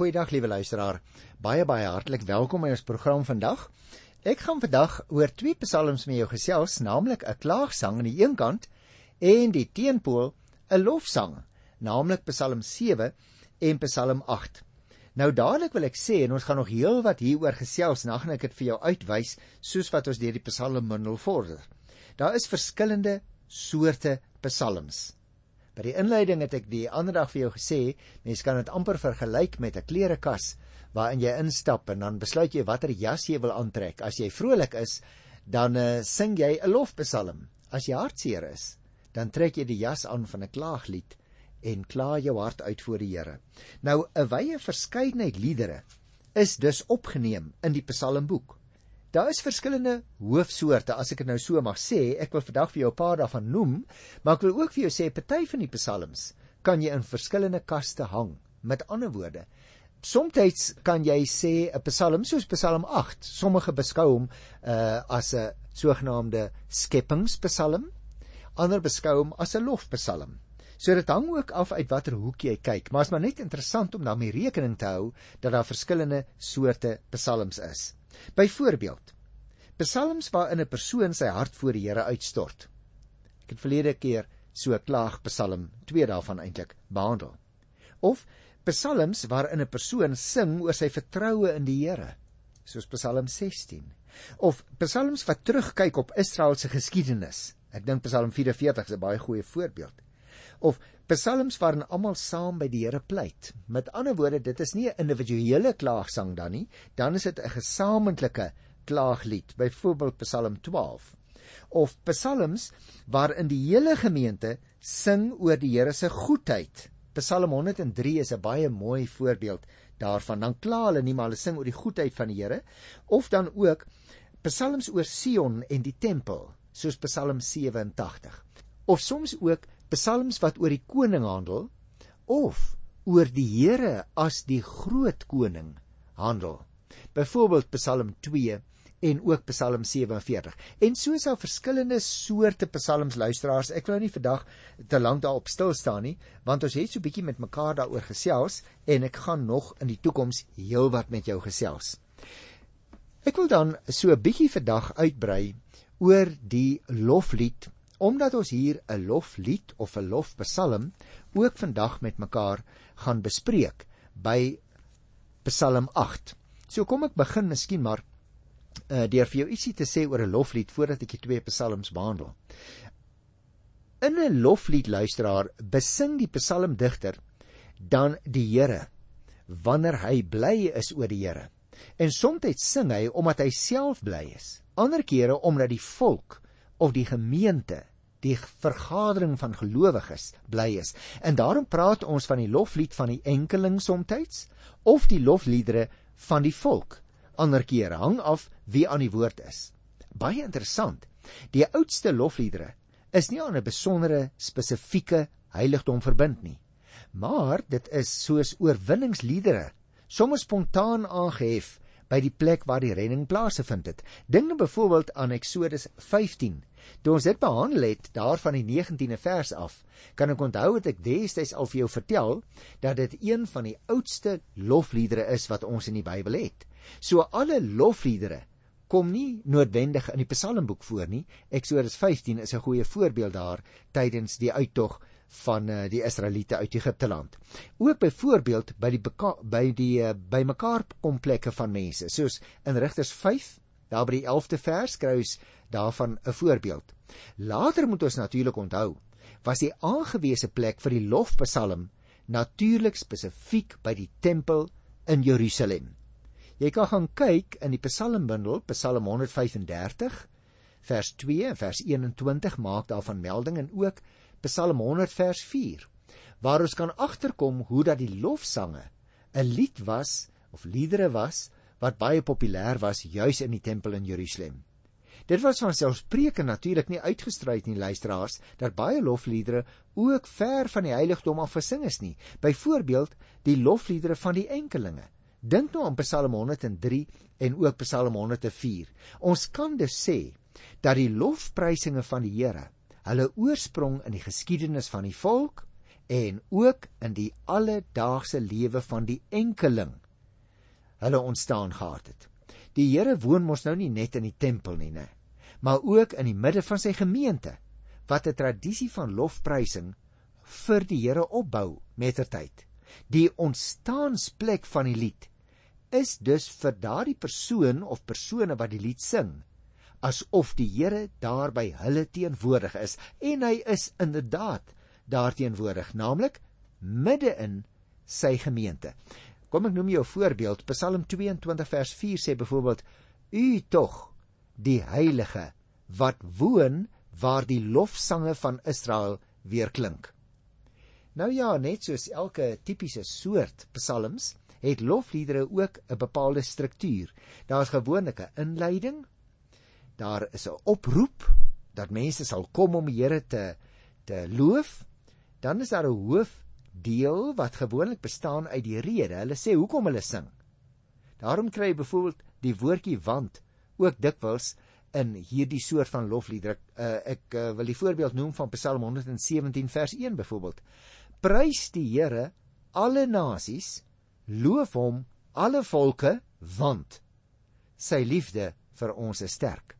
Goeiedag liewe luisteraar. Baie baie hartlik welkom by ons program vandag. Ek gaan vandag oor twee psalms met jou gesels, naamlik 'n klaagsang aan die een kant en die teenpool 'n lofsang, naamlik Psalm 7 en Psalm 8. Nou dadelik wil ek sê en ons gaan nog heel wat hieroor gesels, nou gaan ek dit vir jou uitwys soos wat ons deur die psalmbundel vorder. Daar is verskillende soorte psalms. By die inleiding het ek die ander dag vir jou gesê, mens kan dit amper vergelyk met 'n klerekas waarin jy instap en dan besluit jy watter jas jy wil aantrek. As jy vrolik is, dan uh, sing jy 'n lofpsalm. As jy hartseer is, dan trek jy die jas aan van 'n klaaglied en kla jou hart uit voor die Here. Nou 'n wye verskeidenheid liedere is dus opgeneem in die Psalmboek. Daar is verskillende hoofsoorte as ek dit nou so mag sê. Ek wil vandag vir jou 'n paar daarvan noem, maar ek wil ook vir jou sê party van die psalms kan jy in verskillende kaste hang. Met ander woorde, soms kan jy sê 'n psalm soos Psalm 8, sommige beskou hom uh as 'n sogenaamde skepingspsalm, ander beskou hom as 'n lofpsalm. So dit hang ook af uit watter hoek jy kyk, maar is maar net interessant om daarmee rekening te hou dat daar verskillende soorte psalms is. Byvoorbeeld, psalms waarin 'n persoon sy hart voor die Here uitstort. Ek het verlede keer so 'n klaagpsalm, twee daarvan eintlik, behandel. Of psalms waarin 'n persoon sing oor sy vertroue in die Here, soos Psalm 16. Of psalms wat terugkyk op Israel se geskiedenis. Ek dink Psalm 44 is 'n baie goeie voorbeeld. Of psalms waarin almal saam by die Here pleit. Met ander woorde, dit is nie 'n individuele klaagsang dan nie, dan is dit 'n gesamentlike klaaglied, byvoorbeeld Psalm 12. Of psalms waarin die hele gemeente sing oor die Here se goedheid. Psalm 103 is 'n baie mooi voorbeeld daarvan. Dan kla hulle nie maar hulle sing oor die goedheid van die Here of dan ook psalms oor Sion en die tempel, soos Psalm 87. Of soms ook psalms wat oor die koning handel of oor die Here as die groot koning handel. Byvoorbeeld Psalm 2 en ook Psalm 47. En so is daar verskillende soorte psalms luisteraars. Ek wil nou nie vandag te lank daarop stil staan nie, want ons het so 'n bietjie met mekaar daaroor gesels en ek gaan nog in die toekoms heelwat met jou gesels. Ek wil dan so 'n bietjie vandag uitbrei oor die loflied omdat ons hier 'n loflied of 'n lofpsalm ook vandag met mekaar gaan bespreek by Psalm 8. So kom ek begin miskien maar uh, deur vir jou ietsie te sê oor 'n loflied voordat ek die twee psalms behandel. In 'n loflied luisteraar besing die psalmdigter dan die Here wanneer hy bly is oor die Here. En soms sing hy omdat hy self bly is. Ander kere omdat die volk of die gemeente die vergadering van gelowiges bly is. En daarom praat ons van die loflied van die enkeling soms of die lofliedere van die volk. Ander kere hang af wie aan die woord is. Baie interessant. Die oudste lofliedere is nie aan 'n besondere spesifieke heiligdom verbind nie. Maar dit is soos oorwinningsliedere, soms spontaan aangehef by die plek waar die redding plaasgevind het. Dink nou byvoorbeeld aan Eksodus 15 Toe ons dit behandel het daar van die 19de vers af, kan ek onthou dat ek destyds al vir jou vertel dat dit een van die oudste lofliedere is wat ons in die Bybel het. So alle lofliedere kom nie noodwendig in die Psalmboek voor nie. Eksodus 15 is 'n goeie voorbeeld daar tydens die uittog van uh, die Israeliete uit Egipte land. Ook byvoorbeeld by die by die uh, bymekaar komplekke van mense, soos in Rigters 5 Daar by die 11de vers kry ons daarvan 'n voorbeeld. Later moet ons natuurlik onthou, was die aangewese plek vir die lofpsalm natuurlik spesifiek by die tempel in Jerusalem. Jy kan gaan kyk in die psalmbundel, Psalm 135 vers 2 en vers 21 maak daarvan melding en ook Psalm 100 vers 4 waar ons kan agterkom hoe dat die lofsange 'n lied was of liedere was wat baie populêr was juis in die tempel in Jerusalem. Dit was van selfspreeke natuurlik nie uitgestryd nie luisteraars dat baie lofliedere ook ver van die heiligdom af gesing is nie. Byvoorbeeld die lofliedere van die enkelinge. Dink nou aan Psalm 103 en ook Psalm 104. Ons kan dus sê dat die lofprysinge van die Here hulle oorsprong in die geskiedenis van die volk en ook in die alledaagse lewe van die enkeling hulle ontstaan gehad het. Die Here woon mos nou nie net in die tempel nie, né, maar ook in die midde van sy gemeente wat 'n tradisie van lofprysing vir die Here opbou mettertyd. Die ontstaansplek van die lied is dus vir daardie persoon of persone wat die lied sing asof die Here daar by hulle teenwoordig is en hy is inderdaad daar teenwoordig naamlik midde in sy gemeente. Kom ek noem jou 'n voorbeeld. Psalm 22 vers 4 sê byvoorbeeld: U tog die heilige wat woon waar die lofsange van Israel weer klink. Nou ja, net soos elke tipiese soort psalms, het lofliedere ook 'n bepaalde struktuur. Daar's gewoonlik 'n inleiding. Daar is 'n oproep dat mense sal kom om die Here te te loof. Dan is daar 'n hoofdeel wat gewoonlik bestaan uit die rede. Hulle sê hoekom hulle sing. Daarom kry jy byvoorbeeld die woordjie want ook dikwels in hierdie soort van lofliedere. Uh, ek uh, wil die voorbeeld noem van Psalm 117 vers 1 byvoorbeeld. Prys die Here alle nasies, loof hom alle volke, want sy liefde vir ons is sterk.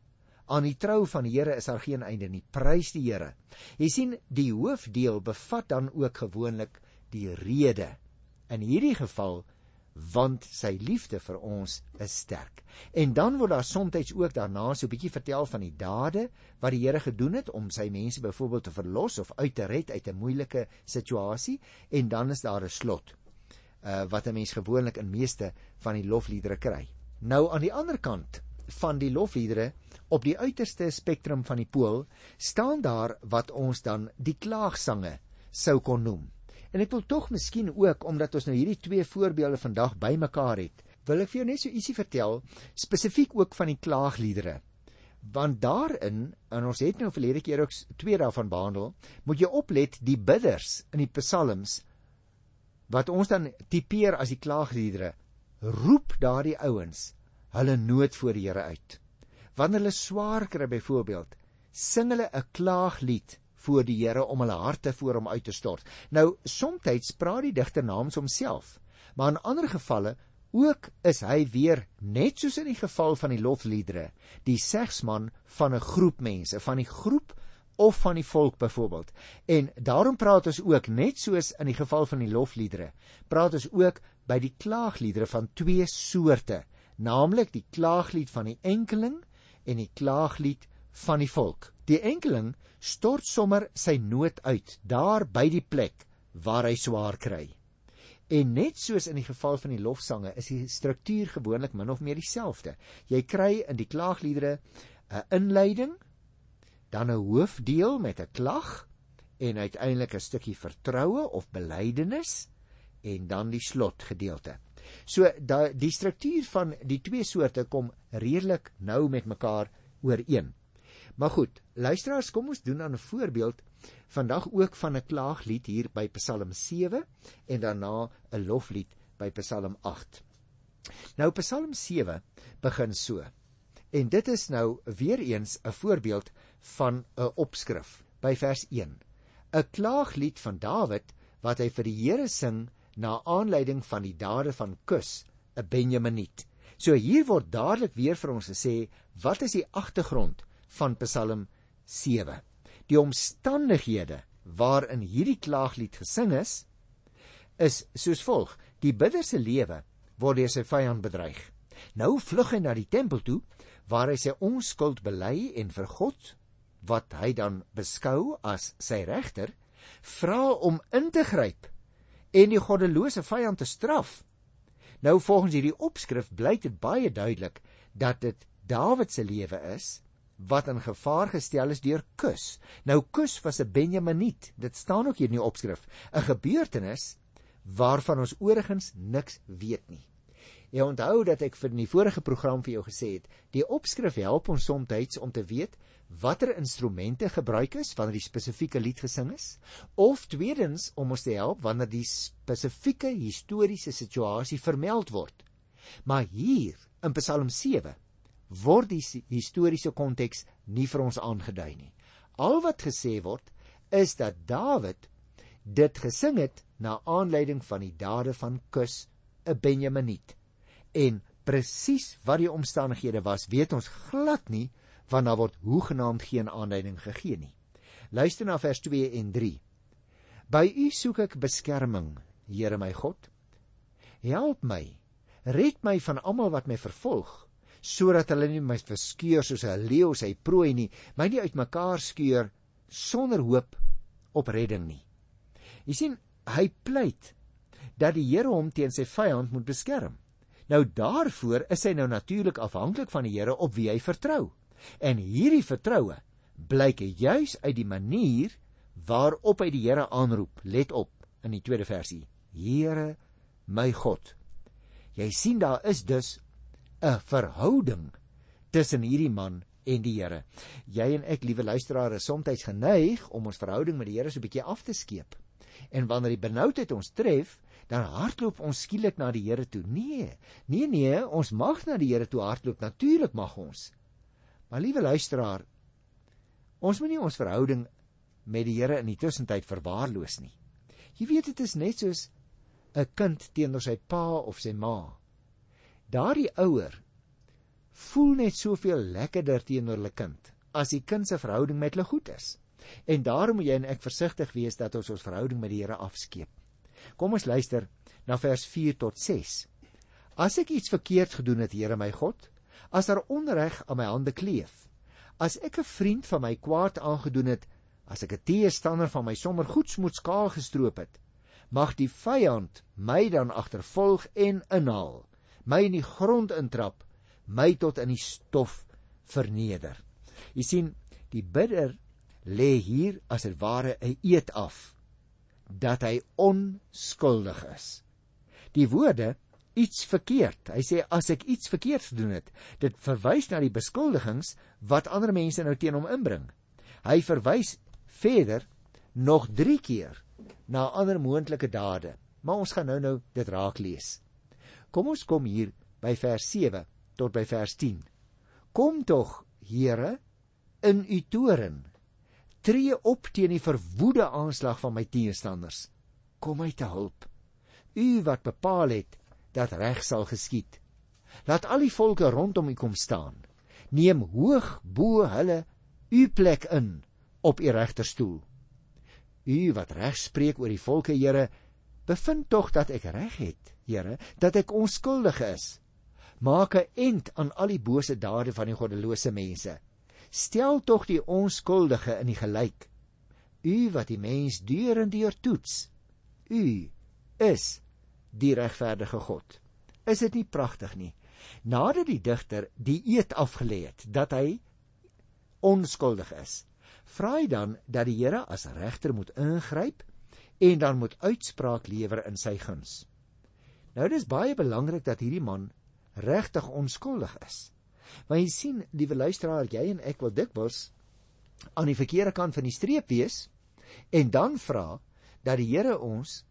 Aan die trou van die Here is daar geen einde nie. Prys die Here. Jy sien, die hoofdeel bevat dan ook gewoonlik die rede. In hierdie geval want sy liefde vir ons is sterk. En dan word daar soms ook daarna so 'n bietjie vertel van die dade wat die Here gedoen het om sy mense byvoorbeeld te verlos of uit te red uit 'n moeilike situasie en dan is daar 'n slot uh, wat 'n mens gewoonlik in meeste van die lofliedere kry. Nou aan die ander kant van die lofliedere op die uiterste spektrum van die pool staan daar wat ons dan die klaagsange sou kon noem. En ek wil tog miskien ook omdat ons nou hierdie twee voorbeelde vandag bymekaar het, wil ek vir jou net so ietsie vertel spesifiek ook van die klaagliedere. Want daarin, en ons het nou verlede keer ook twee daarvan behandel, moet jy oplet die bidders in die psalms wat ons dan tipeer as die klaagliedere, roep daardie ouens hulle nood voor die Here uit. Wanneer hulle swaar kry byvoorbeeld, sing hulle 'n klaaglied voor die Here om hulle harte voor hom uit te stort. Nou, soms praat die digter namens homself, maar in ander gevalle ook is hy weer net soos in die geval van die lofliedere, die segsman van 'n groep mense, van die groep of van die volk byvoorbeeld. En daarom praat ons ook net soos in die geval van die lofliedere, praat ons ook by die klaagliedere van twee soorte, naamlik die klaaglied van die enkeling en die klaaglied van die volk. Die enkeling stort sommer sy nood uit daar by die plek waar hy swaar kry. En net soos in die geval van die lofsange is die struktuur gewoonlik min of meer dieselfde. Jy kry in die klaagliedere 'n inleiding, dan 'n hoofdeel met 'n klag en uiteindelik 'n stukkie vertroue of belydenis en dan die slotgedeelte. So da die struktuur van die twee soorte kom redelik nou met mekaar ooreen. Maar goed, luisteraars, kom ons doen dan 'n voorbeeld vandag ook van 'n klaaglied hier by Psalm 7 en daarna 'n loflied by Psalm 8. Nou Psalm 7 begin so. En dit is nou weer eens 'n voorbeeld van 'n opskrif by vers 1. 'n Klaaglied van Dawid wat hy vir die Here sing na aanleiding van die dade van Kus, 'n Benjaminiet. So hier word dadelik weer vir ons gesê, wat is die agtergrond van Psalm 7. Die omstandighede waarin hierdie klaaglied gesing is, is soos volg: Die bidder se lewe word deur sy vyand bedreig. Nou vlug hy na die tempel toe waar hy sy onskuld bely en vir God wat hy dan beskou as sy regter, vra om in te gryp en die goddelose vyand te straf. Nou volgens hierdie opskrif blyk dit baie duidelik dat dit Dawid se lewe is wat in gevaar gestel is deur Kus. Nou Kus was 'n Benjaminiet. Dit staan ook hier in die opskrif, 'n gebeurtenis waarvan ons oorigens niks weet nie. Jy onthou dat ek vir die vorige program vir jou gesê het, die opskrif help ons soms om te weet watter instrumente gebruik is wanneer die spesifieke lied gesing is, of tweedens om ons te help wanneer die spesifieke historiese situasie vermeld word. Maar hier in Psalm word die historiese konteks nie vir ons aangedui nie. Al wat gesê word is dat Dawid dit gesing het na aanleiding van die dade van Kus 'n Benjaminiet. En presies wat die omstandighede was, weet ons glad nie, want daar word hoegenaamd geen aanleiding gegee nie. Luister na vers 2 en 3. By U soek ek beskerming, Here my God. Help my. Red my van almal wat my vervolg, sodat hulle nie my verskeur soos 'n leeu sy prooi nie, my nie uitmekaar skeur sonder hoop op redding nie. Jy sien, hy pleit dat die Here hom teen sy vyand moet beskerm. Nou daarvoor is hy nou natuurlik afhanklik van die Here op wie hy vertrou. En hierdie vertroue blyk juis uit die manier waarop hy die Here aanroep. Let op in die tweede versie. Here my God. Jy sien daar is dus 'n verhouding tussen hierdie man en die Here. Jy en ek, liewe luisteraars, is soms geneig om ons verhouding met die Here so 'n bietjie af te skeep. En wanneer die benoudheid ons tref, dan hardloop ons skielik na die Here toe. Nee, nee nee, ons mag na die Here toe hardloop. Natuurlik mag ons. Maar liewe luisteraar, ons moenie ons verhouding met die Here in die tussentyd verwaarloos nie. Jy weet dit is net soos 'n kind teenoor sy pa of sy ma. Daardie ouer voel net soveel lekkerder teenoor hulle kind as die kind se verhouding met hulle goed is. En daarom moet jy en ek versigtig wees dat ons ons verhouding met die Here afskeep. Kom ons luister na vers 4 tot 6. As ek iets verkeerd gedoen het, Here my God, as daar onreg aan my hande kleef. As ek 'n vriend van my kwaad aangedoen het, as ek 'n teestander van my sommer goeds moet skaal gestroop het, mag die vyand my dan agtervolg en inhaal, my in die grond intrap, my tot in die stof verneder. Jy sien, die bidder lê hier as dit ware 'n eed af dat hy onskuldig is. Die woorde iets verkeerd. Hy sê as ek iets verkeerd gedoen het, dit verwys na die beskuldigings wat ander mense nou teen hom inbring. Hy verwys verder nog 3 keer na ander moontlike dade, maar ons gaan nou-nou dit raak lees. Kom ons kom hier by vers 7 tot by vers 10. Kom tog, Here, in u toren. Tree op teen die verwoede aanslag van my teestanders. Kom my te hulp. U wat bepaal het dat reg sal geskied. Laat al die volke rondom u kom staan. Neem hoog bo hulle u plek in op u regterstoel. U wat reg spreek oor die volke, Here, bevind tog dat ek reg het, Here, dat ek onskuldig is. Maak 'n eind aan al die bose dade van die goddelose mense. Stel tog die onskuldige in die gelyk. U wat die mens deur en deur toets. U is die regverdige God. Is dit nie pragtig nie? Nadat die digter die eed afgelê het dat hy onskuldig is, vra hy dan dat die Here as regter moet ingryp en dan moet uitspraak lewer in sy guns. Nou dis baie belangrik dat hierdie man regtig onskuldig is. Want jy sien, liewe luisteraar, jy en ek wil dikwels aan die verkeerde kant van die streep wees en dan vra dat die Here ons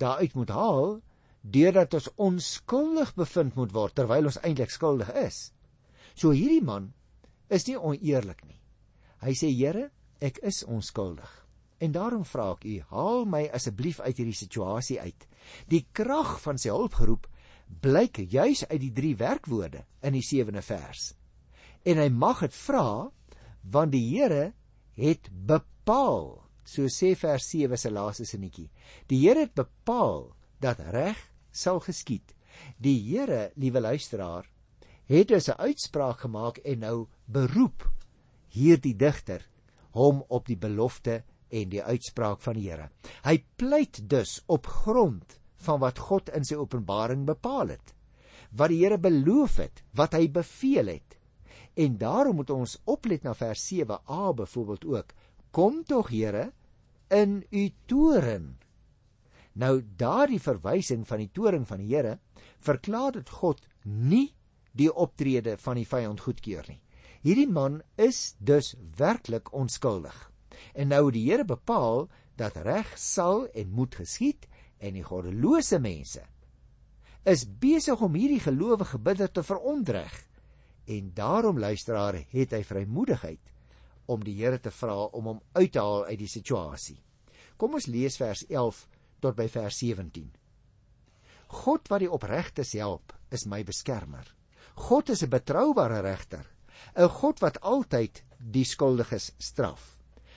daaruit moet haal deurdat ons onskuldig bevind moet word terwyl ons eintlik skuldig is. So hierdie man is nie oneerlik nie. Hy sê Here, ek is onskuldig. En daarom vra ek u, haal my asseblief uit hierdie situasie uit. Die krag van sy hulpgeroep blyk juis uit die drie werkwoorde in die 7de vers. En hy mag dit vra want die Here het bepaal, so sê vers 7 se laaste sinnetjie. Die Here het bepaal dat reg sal geskied. Die Here, liewe luisteraar, het dus 'n uitspraak gemaak en nou beroep hierdie digter hom op die belofte en die uitspraak van die Here. Hy pleit dus op grond van wat God in sy openbaring bepaal het, wat die Here beloof het, wat hy beveel het. En daarom moet ons oplet na vers 7a byvoorbeeld ook. Kom tog Here in u toren Nou daardie verwysing van die toring van die Here verklaar dat God nie die optrede van die vyand goedkeur nie. Hierdie man is dus werklik onskuldig. En nou die Here bepaal dat reg sal en moet geskied en die goddelose mense is besig om hierdie gelowige bidder te verontreg. En daarom luisteraar het hy vrymoedigheid om die Here te vra om hom uit te haal uit die situasie. Kom ons lees vers 11 tot by vers 17. God wat die opregtes help, is my beskermer. God is 'n betroubare regter, 'n God wat altyd die skuldiges straf.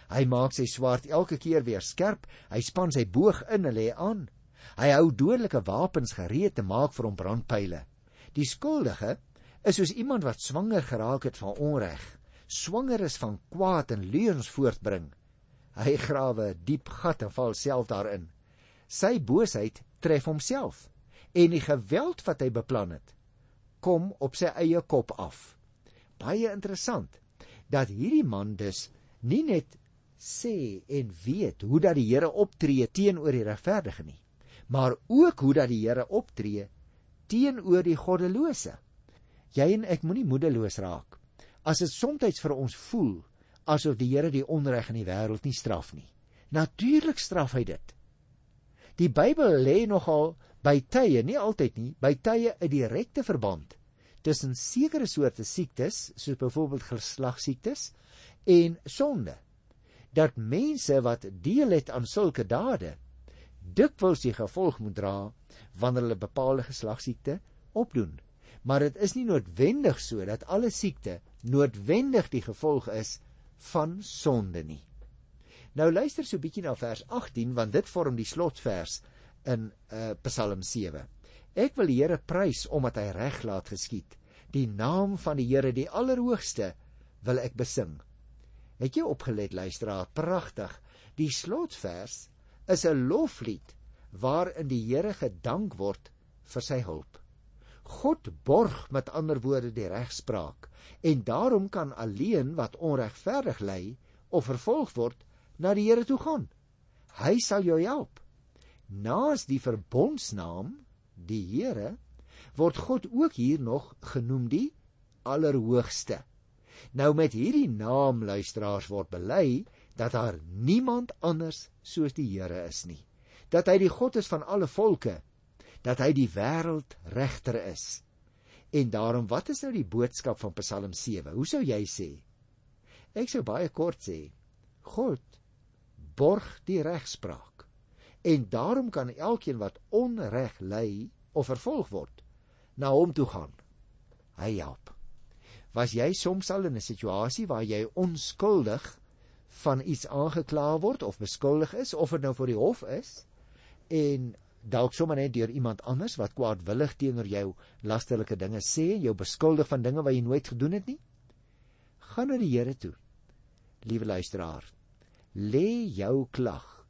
Hy maak sy swaard elke keer weer skerp, hy span sy boog in en lê aan. Hy hou dodelike wapens gereed te maak vir hom brandpyle. Die skuldige is soos iemand wat swanger geraak het van onreg, swanger is van kwaad en leuns voortbring. Hy grawe 'n diep gat en val self daarin. Sy boosheid tref homself en die geweld wat hy beplan het, kom op sy eie kop af. Baie interessant dat hierdie man dus nie net sê en weet hoe dat die Here optree teenoor die regverdige nie, maar ook hoe dat die Here optree teenoor die goddelose. Jy en ek moenie moedeloos raak as dit soms vir ons voel asof die Here die onreg in die wêreld nie straf nie. Natuurlik straf hy dit. Die Bybel lê nogal by tye, nie altyd nie, by tye 'n direkte verband tussen sekere soorte siektes, soos byvoorbeeld geslagsiektes en sonde. Dat mense wat deel het aan sulke dade dikwels die gevolg moet dra wanneer hulle bepaalde geslagsiekte opdoen. Maar dit is nie noodwendig so dat alle siekte noodwendig die gevolg is van sonde nie. Nou luister so 'n bietjie na vers 18 want dit vorm die slotvers in uh, Psalm 7. Ek wil die Here prys omdat hy reg laat geskied. Die naam van die Here, die Allerhoogste, wil ek besing. Het jy opgelet luisteraar? Pragtig. Die slotvers is 'n loflied waarin die Here gedank word vir sy hulp. God borg met ander woorde die regspraak en daarom kan alleen wat onregverdig ly of vervolg word na die Here toe gaan. Hy sal jou help. Naas die verbondsnaam, die Here, word God ook hier nog genoem die Allerhoogste. Nou met hierdie naam luisteraars word bely dat daar niemand anders soos die Here is nie. Dat hy die God is van alle volke, dat hy die wêreld regter is. En daarom wat is nou die boodskap van Psalm 7? Hoe sou jy sê? Ek sou baie kort sê: God borg die regspraak. En daarom kan elkeen wat onreg ly of vervolg word, na hom toe gaan. Hy help. Was jy soms al in 'n situasie waar jy onskuldig van iets aangekla word of beskuldig is of dit nou voor die hof is en dalk sommer net deur iemand anders wat kwaadwillig teenoor jou lasterlike dinge sê en jou beskuldig van dinge wat jy nooit gedoen het nie? Gaan na die Here toe liewe luisteraar. Lê jou klag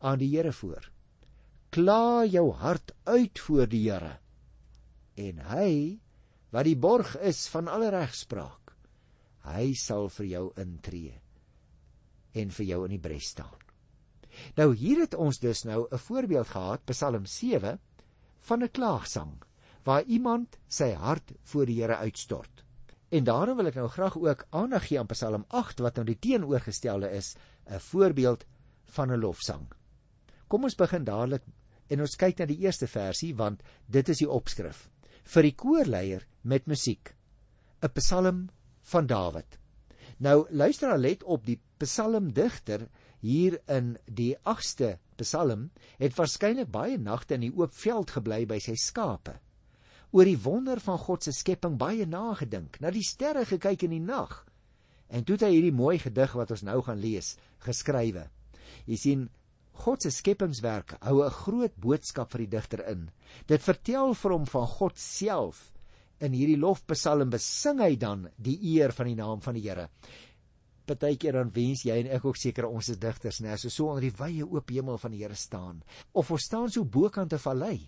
aan die Here voor. Kla jou hart uit voor die Here. En hy wat die borg is van alle regspraak hy sal vir jou intree en vir jou in die bres staan. Nou hier het ons dus nou 'n voorbeeld gehad, Psalm 7 van 'n klaagsang waar iemand sy hart voor die Here uitstort. En daarom wil ek nou graag ook aandag gee aan Psalm 8 wat nou die teenoorgestelde is, 'n voorbeeld van 'n lofsang. Kom ons begin dadelik en ons kyk na die eerste versie want dit is die opskrif vir die koorleier met musiek. 'n Psalm van Dawid. Nou luister al let op die psalmdigter hier in die 8ste psalm het waarskynlik baie nagte in die oop veld gebly by sy skape. Oor die wonder van God se skepping baie nagedink, na die sterre gekyk in die nag. En toe het hy hierdie mooi gedig wat ons nou gaan lees, geskrywe. Jy sien God se skepingswerk hou 'n groot boodskap vir die digter in. Dit vertel vir hom van God self. In hierdie lofpsalm besing hy dan die eer van die naam van die Here partykeer dan wens jy en ek ook seker ons is digters nê so so onder die wye oop hemel van die Here staan of ons staan so bokant 'n vallei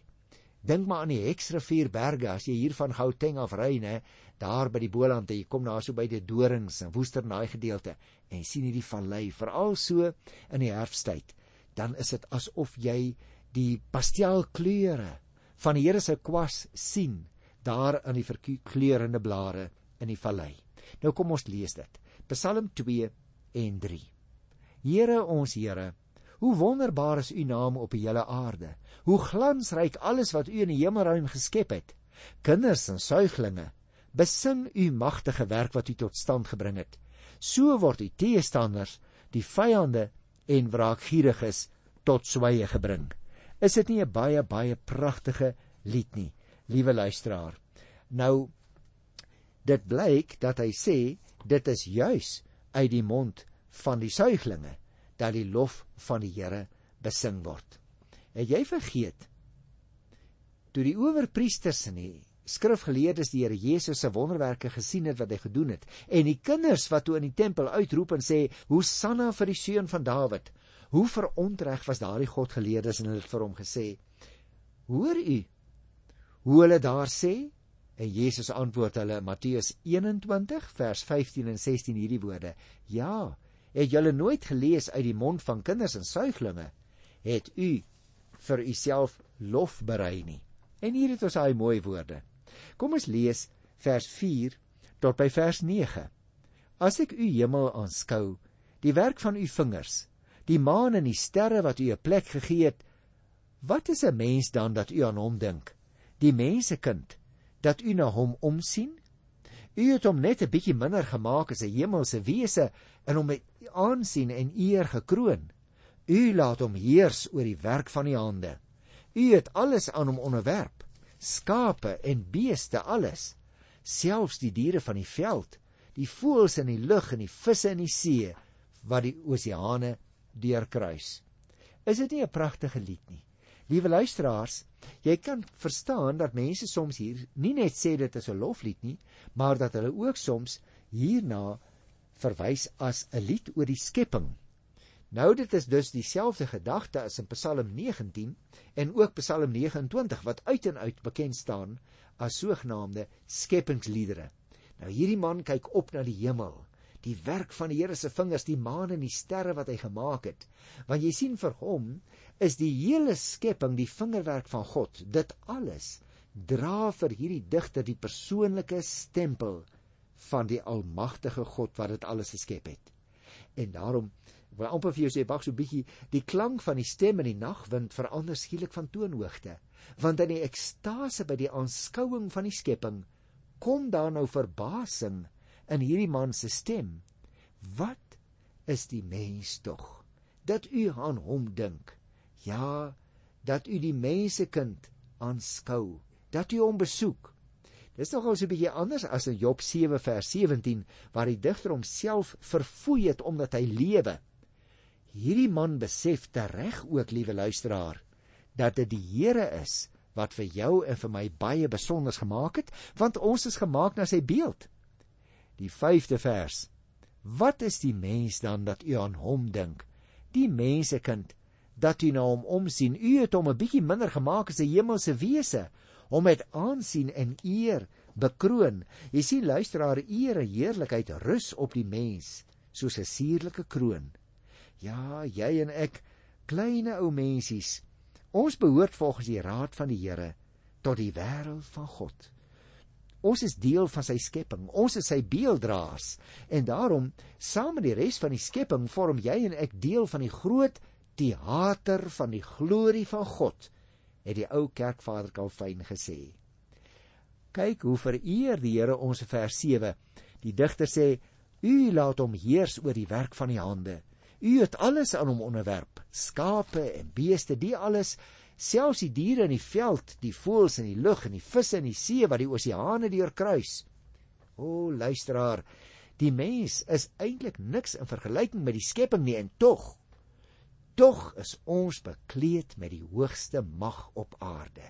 dink maar aan die Heksrivier berge as jy hier van Gauteng af ry nê daar by die Boland jy kom daar so by die dorings en woester naai gedeelte en sien hierdie vallei veral so in die herfsttyd dan is dit asof jy die pastelkleure van die Here se kwas sien daar aan die verkleurende blare in die vallei nou kom ons lees dit Psalm 2 en 3. Here ons Here, hoe wonderbaar is u naam op die hele aarde. Hoe glansryk alles wat u in die hemelruim geskep het. Kinders en suiglinge, besing u magtige werk wat u tot stand gebring het. So word u teestanders, die vyande en wraakgieriges tot sweye gebring. Is dit nie 'n baie baie pragtige lied nie, liewe luisteraar? Nou dit blyk dat hy sê dit is juis uit die mond van die suiglinge dat die lof van die Here besing word. Het jy vergeet toe die owerpriesters en die skrifgeleerdes die Here Jesus se wonderwerke gesien het wat hy gedoen het. En die kinders wat toe in die tempel uitroep en sê hosanna vir die seun van Dawid hoe verontreg was daardie godgeleerdes? En hulle het vir hom gesê hoor u hoe hulle daar sê? En Jesus antwoord hulle Matteus 21 vers 15 en 16 hierdie woorde ja het julle nooit gelees uit die mond van kinders en suiglinge? Het u vir u self lof berei nie? En hier het ons daai mooi woorde. Kom ons lees vers 4 tot by vers 9. As ek u hemel aanskou, die werk van u vingers, die maan en die sterre wat u 'n plek gegee het, wat is 'n mens dan dat u aan hom dink? Die mensekind dat u na hom omsien? U het hom net 'n bietjie minder gemaak as 'n hemelse wese en hom met aansien en eer gekroon. U laat hom heers oor die werk van u hande. U het alles aan hom onderwerp. Skape en beeste alles, selfs die diere van die veld, die voëls in die lug en die visse in die see wat die oseane deurkruis. Is dit nie 'n pragtige lied nie? Liewe luisteraars, jy kan verstaan dat mense soms hier nie net sê dit is 'n loflied nie, maar dat hulle ook soms hierna verwys as 'n lied oor die skepping. Nou dit is dus dieselfde gedagte as in Psalm 19 en ook Psalm 29 wat uit en uit bekend staan as sogenaamde skepingsliedere. Nou hierdie man kyk op na die hemel, die werk van die Here se vingers, die maan en die sterre wat hy gemaak het. Want jy sien vir hom is die hele skepping die vingerwerk van God. Dit alles dra vir hierdie digter die persoonlike stempel van die almagtige God wat dit alles geskep het. En daarom wil amper vir jou sê wag so bietjie die klank van die stem in die nagwind verander skielik van toonhoogte want in die ekstase by die aanskouing van die skepping kom daar nou verbasing in hierdie man se stem. Wat is die mens tog? Dat u aan hom dink. Ja dat u die mensekind aanskou dat u hom besoek. Dis nogal so 'n bietjie anders as in Job 7 vers 17 waar die digter homself verfoei het omdat hy lewe. Hierdie man besef tereg ook, liewe luisteraar, dat dit die Here is wat vir jou en vir my baie besonder gemaak het, want ons is gemaak na sy beeld. Die 5de vers. Wat is die mens dan dat u aan hom dink? Die mensekind dat u na hom omsien. U het hom 'n bietjie minder gemaak as 'n hemelse wese, hom met aansien en eer bekroon. Jy sien luisteraar, eer en heerlikheid rus op die mens soos 'n suurlike kroon. Ja, jy en ek, kleine ou mensies. Ons behoort volgens die raad van die Here tot die wêreld van God. Ons is deel van sy skepping. Ons is sy beelddraers en daarom saam met die res van die skepping vorm jy en ek deel van die groot teater van die glorie van God, het die ou kerkvader Calvin gesê. Kyk hoe vereer die Here ons vers 7. Die digter sê: "U laat hom heers oor die werk van die hande." U het alles aan hom onderwerp, skape en beeste, die alles, selfs die diere in die veld, die voëls in die lug en die visse in die see wat die oseane deurkruis. O luisteraar, die mens is eintlik niks in vergelyking met die skepping nie en tog tog is ons bekleed met die hoogste mag op aarde.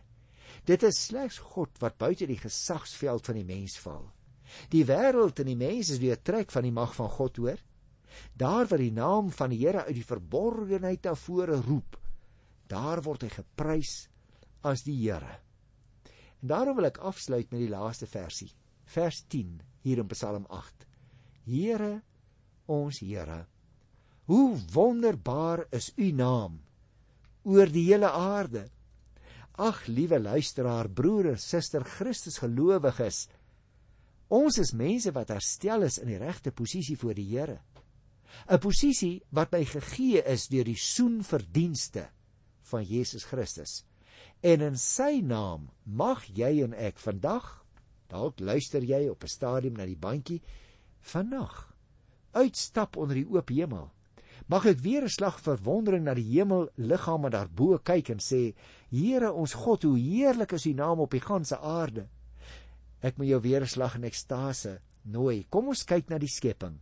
Dit is slegs God wat buite die gesagsveld van die mens val. Die wêreld en die mens is deur trek van die mag van God hoor. Daar waar die naam van die Here uit die verborgenheid na vore roep, daar word hy geprys as die Here. En daarom wil ek afsluit met die laaste versie, vers 10 hier in Psalm 8. Here, ons Here, hoe wonderbaar is u naam oor die hele aarde. Ag, liewe luisteraar, broer en suster, Christus gelowiges, ons is mense wat herstel is in die regte posisie voor die Here. 'n posisie wat my gegee is deur die soenverdienste van Jesus Christus. En in sy naam mag jy en ek vandag dalk luister jy op 'n stadium na die bandjie vannag uitstap onder die oop hemel. Mag ek weer 'n slag verwondering na die hemel liggame daarbo kyk en sê: Here ons God, hoe heerlik is U naam op die ganse aarde. Ek moet jou weer 'n slag in ekstase nooi. Kom ons kyk na die skepping.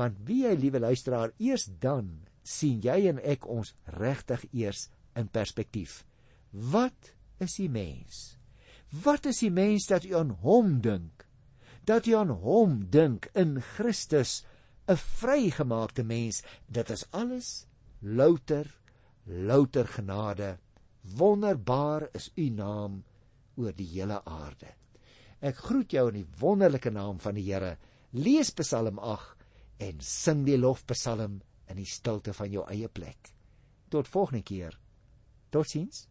Want wie jy liewe luisteraar, eers dan sien jy en ek ons regtig eers in perspektief. Wat is die mens? Wat is die mens dat u aan hom dink? Dat u aan hom dink in Christus, 'n vrygemaakte mens. Dit is alles louter louter genade. Wonderbaar is u naam oor die hele aarde. Ek groet jou in die wonderlike naam van die Here. Lees Psalm 8 en sing die lofpsalm in die stilte van jou eie plek. Tot volgende keer. Totsiens.